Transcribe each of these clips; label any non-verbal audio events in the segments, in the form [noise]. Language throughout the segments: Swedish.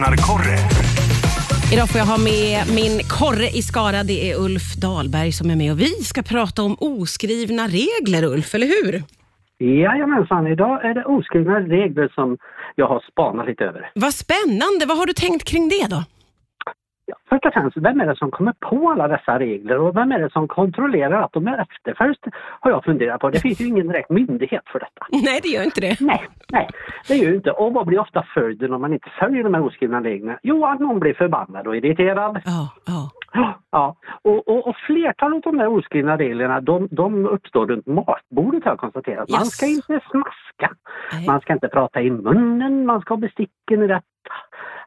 Lyssnarkorre. Idag får jag ha med min korre i Skara. Det är Ulf Dahlberg som är med och vi ska prata om oskrivna regler, Ulf, eller hur? Jajamensan, idag är det oskrivna regler som jag har spanat lite över. Vad spännande. Vad har du tänkt kring det då? Ja, först och främst, vem är det som kommer på alla dessa regler och vem är det som kontrollerar att de efterföljs? Har jag funderat på. Det finns ju ingen direkt myndighet för detta. [laughs] Nej, det gör inte det. Nej, nej, det gör ju inte. Och vad blir ofta följden om man inte följer de här oskrivna reglerna? Jo, att någon blir förbannad och irriterad. Ja, ja. Ja, och, och, och flertalet av de här oskrivna reglerna de, de uppstår runt matbordet har jag konstaterat. Man Yes. ska inte smaska, Nej. man ska inte prata i munnen, man ska ha besticken i rätt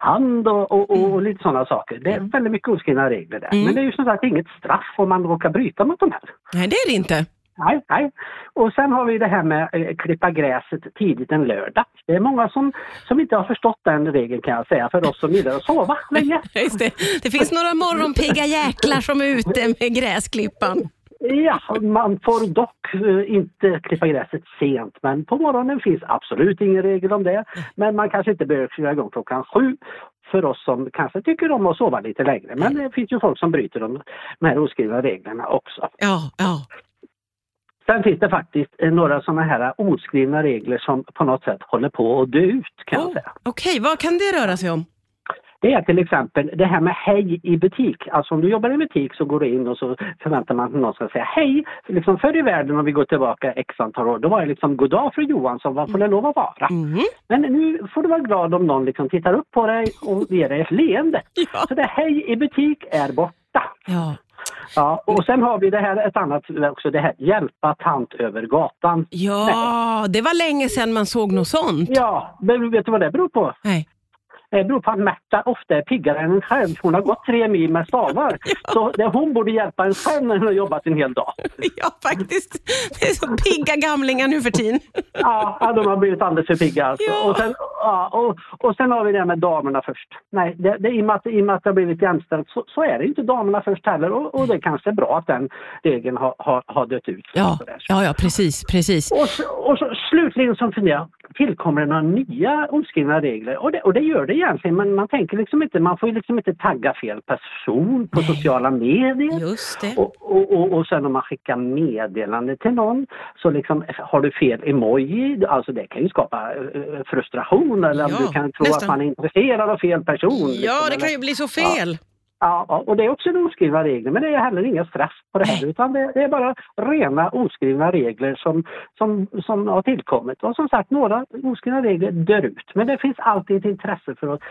hand och, och, och, och lite sådana saker. Det är väldigt mycket oskrivna regler där. Mm. Men det är ju som sagt inget straff om man råkar bryta mot de här. Nej, det är det inte. Nej, nej. Och sen har vi det här med eh, klippa gräset tidigt en lördag. Det är många som, som inte har förstått den regeln kan jag säga, för oss som gillar att sova länge. [laughs] Just det. det finns några morgonpigga jäklar som är ute med gräsklippan. Ja, man får dock eh, inte klippa gräset sent, men på morgonen finns absolut ingen regel om det. Men man kanske inte behöver köra igång klockan sju för oss som kanske tycker om att sova lite längre. Men det finns ju folk som bryter de, de här oskrivna reglerna också. Ja, ja. Sen finns det faktiskt eh, några sådana här oskrivna regler som på något sätt håller på att dö ut kan jag Oh, säga. Okej, vad kan det röra sig om? Det är till exempel det här med hej i butik. Alltså om du jobbar i butik så går du in och så förväntar man att någon ska säga hej. För liksom förr i världen om vi går tillbaka x antal år, då var det liksom god dag fru Johansson, vad får det lov att vara? Mhm. Men nu får du vara glad om någon liksom tittar upp på dig och ger dig ett leende. [laughs] Ja. Så det hej i butik är borta. Ja. Ja, och sen har vi det här, ett annat också, det här hjälpa tant över gatan. ja, det var länge sedan man såg något sånt. Ja, men vet du vad det beror på? Nej. Det beror på att Märta ofta är piggare än en själv. Hon har gått tre mil med stavar. Så det, hon borde hjälpa en själv när hon har jobbat en hel dag. [laughs] Ja, faktiskt. Det är så pigga gamlingar nu för tiden. Ja, ja, de har blivit alldeles för pigga alltså. Ja. Och, sen, ja, och, och sen har vi det med damerna först. Nej, det, det, i, och med att, i och med att det har blivit jämställt så, så är det inte damerna först heller. Och, och det kanske är bra att den regeln har, har, har dött ut. Ja, ja, ja precis, precis. Och, och så, slutligen så funderar jag, tillkommer det några nya oskrivna regler? Och det, och det gör det egentligen, men man tänker liksom inte, man får ju liksom inte tagga fel person på Nej. sociala medier. Just det. Och, och, och, och sen om man skickar meddelande till någon så liksom har du fel emoji, alltså det kan ju skapa eh, frustration eller Ja, du kan tro nästan. att man är intresserad av fel person. Ja, liksom, det kan eller- ju bli så fel. Ja, ja, och det är också oskrivna regler, men det är heller inga straff på det här utan det, det är bara rena oskrivna regler som, som, som har tillkommit. Och som sagt, några oskrivna regler dör ut, men det finns alltid ett intresse för att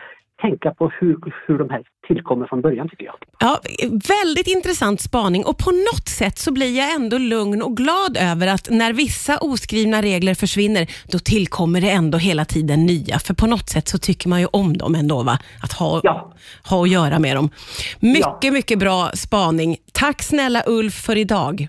tänka på hur, hur de här tillkommer från början tycker jag. Ja, väldigt intressant spaning och på något sätt så blir jag ändå lugn och glad över att när vissa oskrivna regler försvinner, då tillkommer det ändå hela tiden nya. För på något sätt så tycker man ju om dem ändå, va? att ha, Ja. ha att göra med dem. Mycket, mycket bra spaning. Tack snälla Ulf för idag.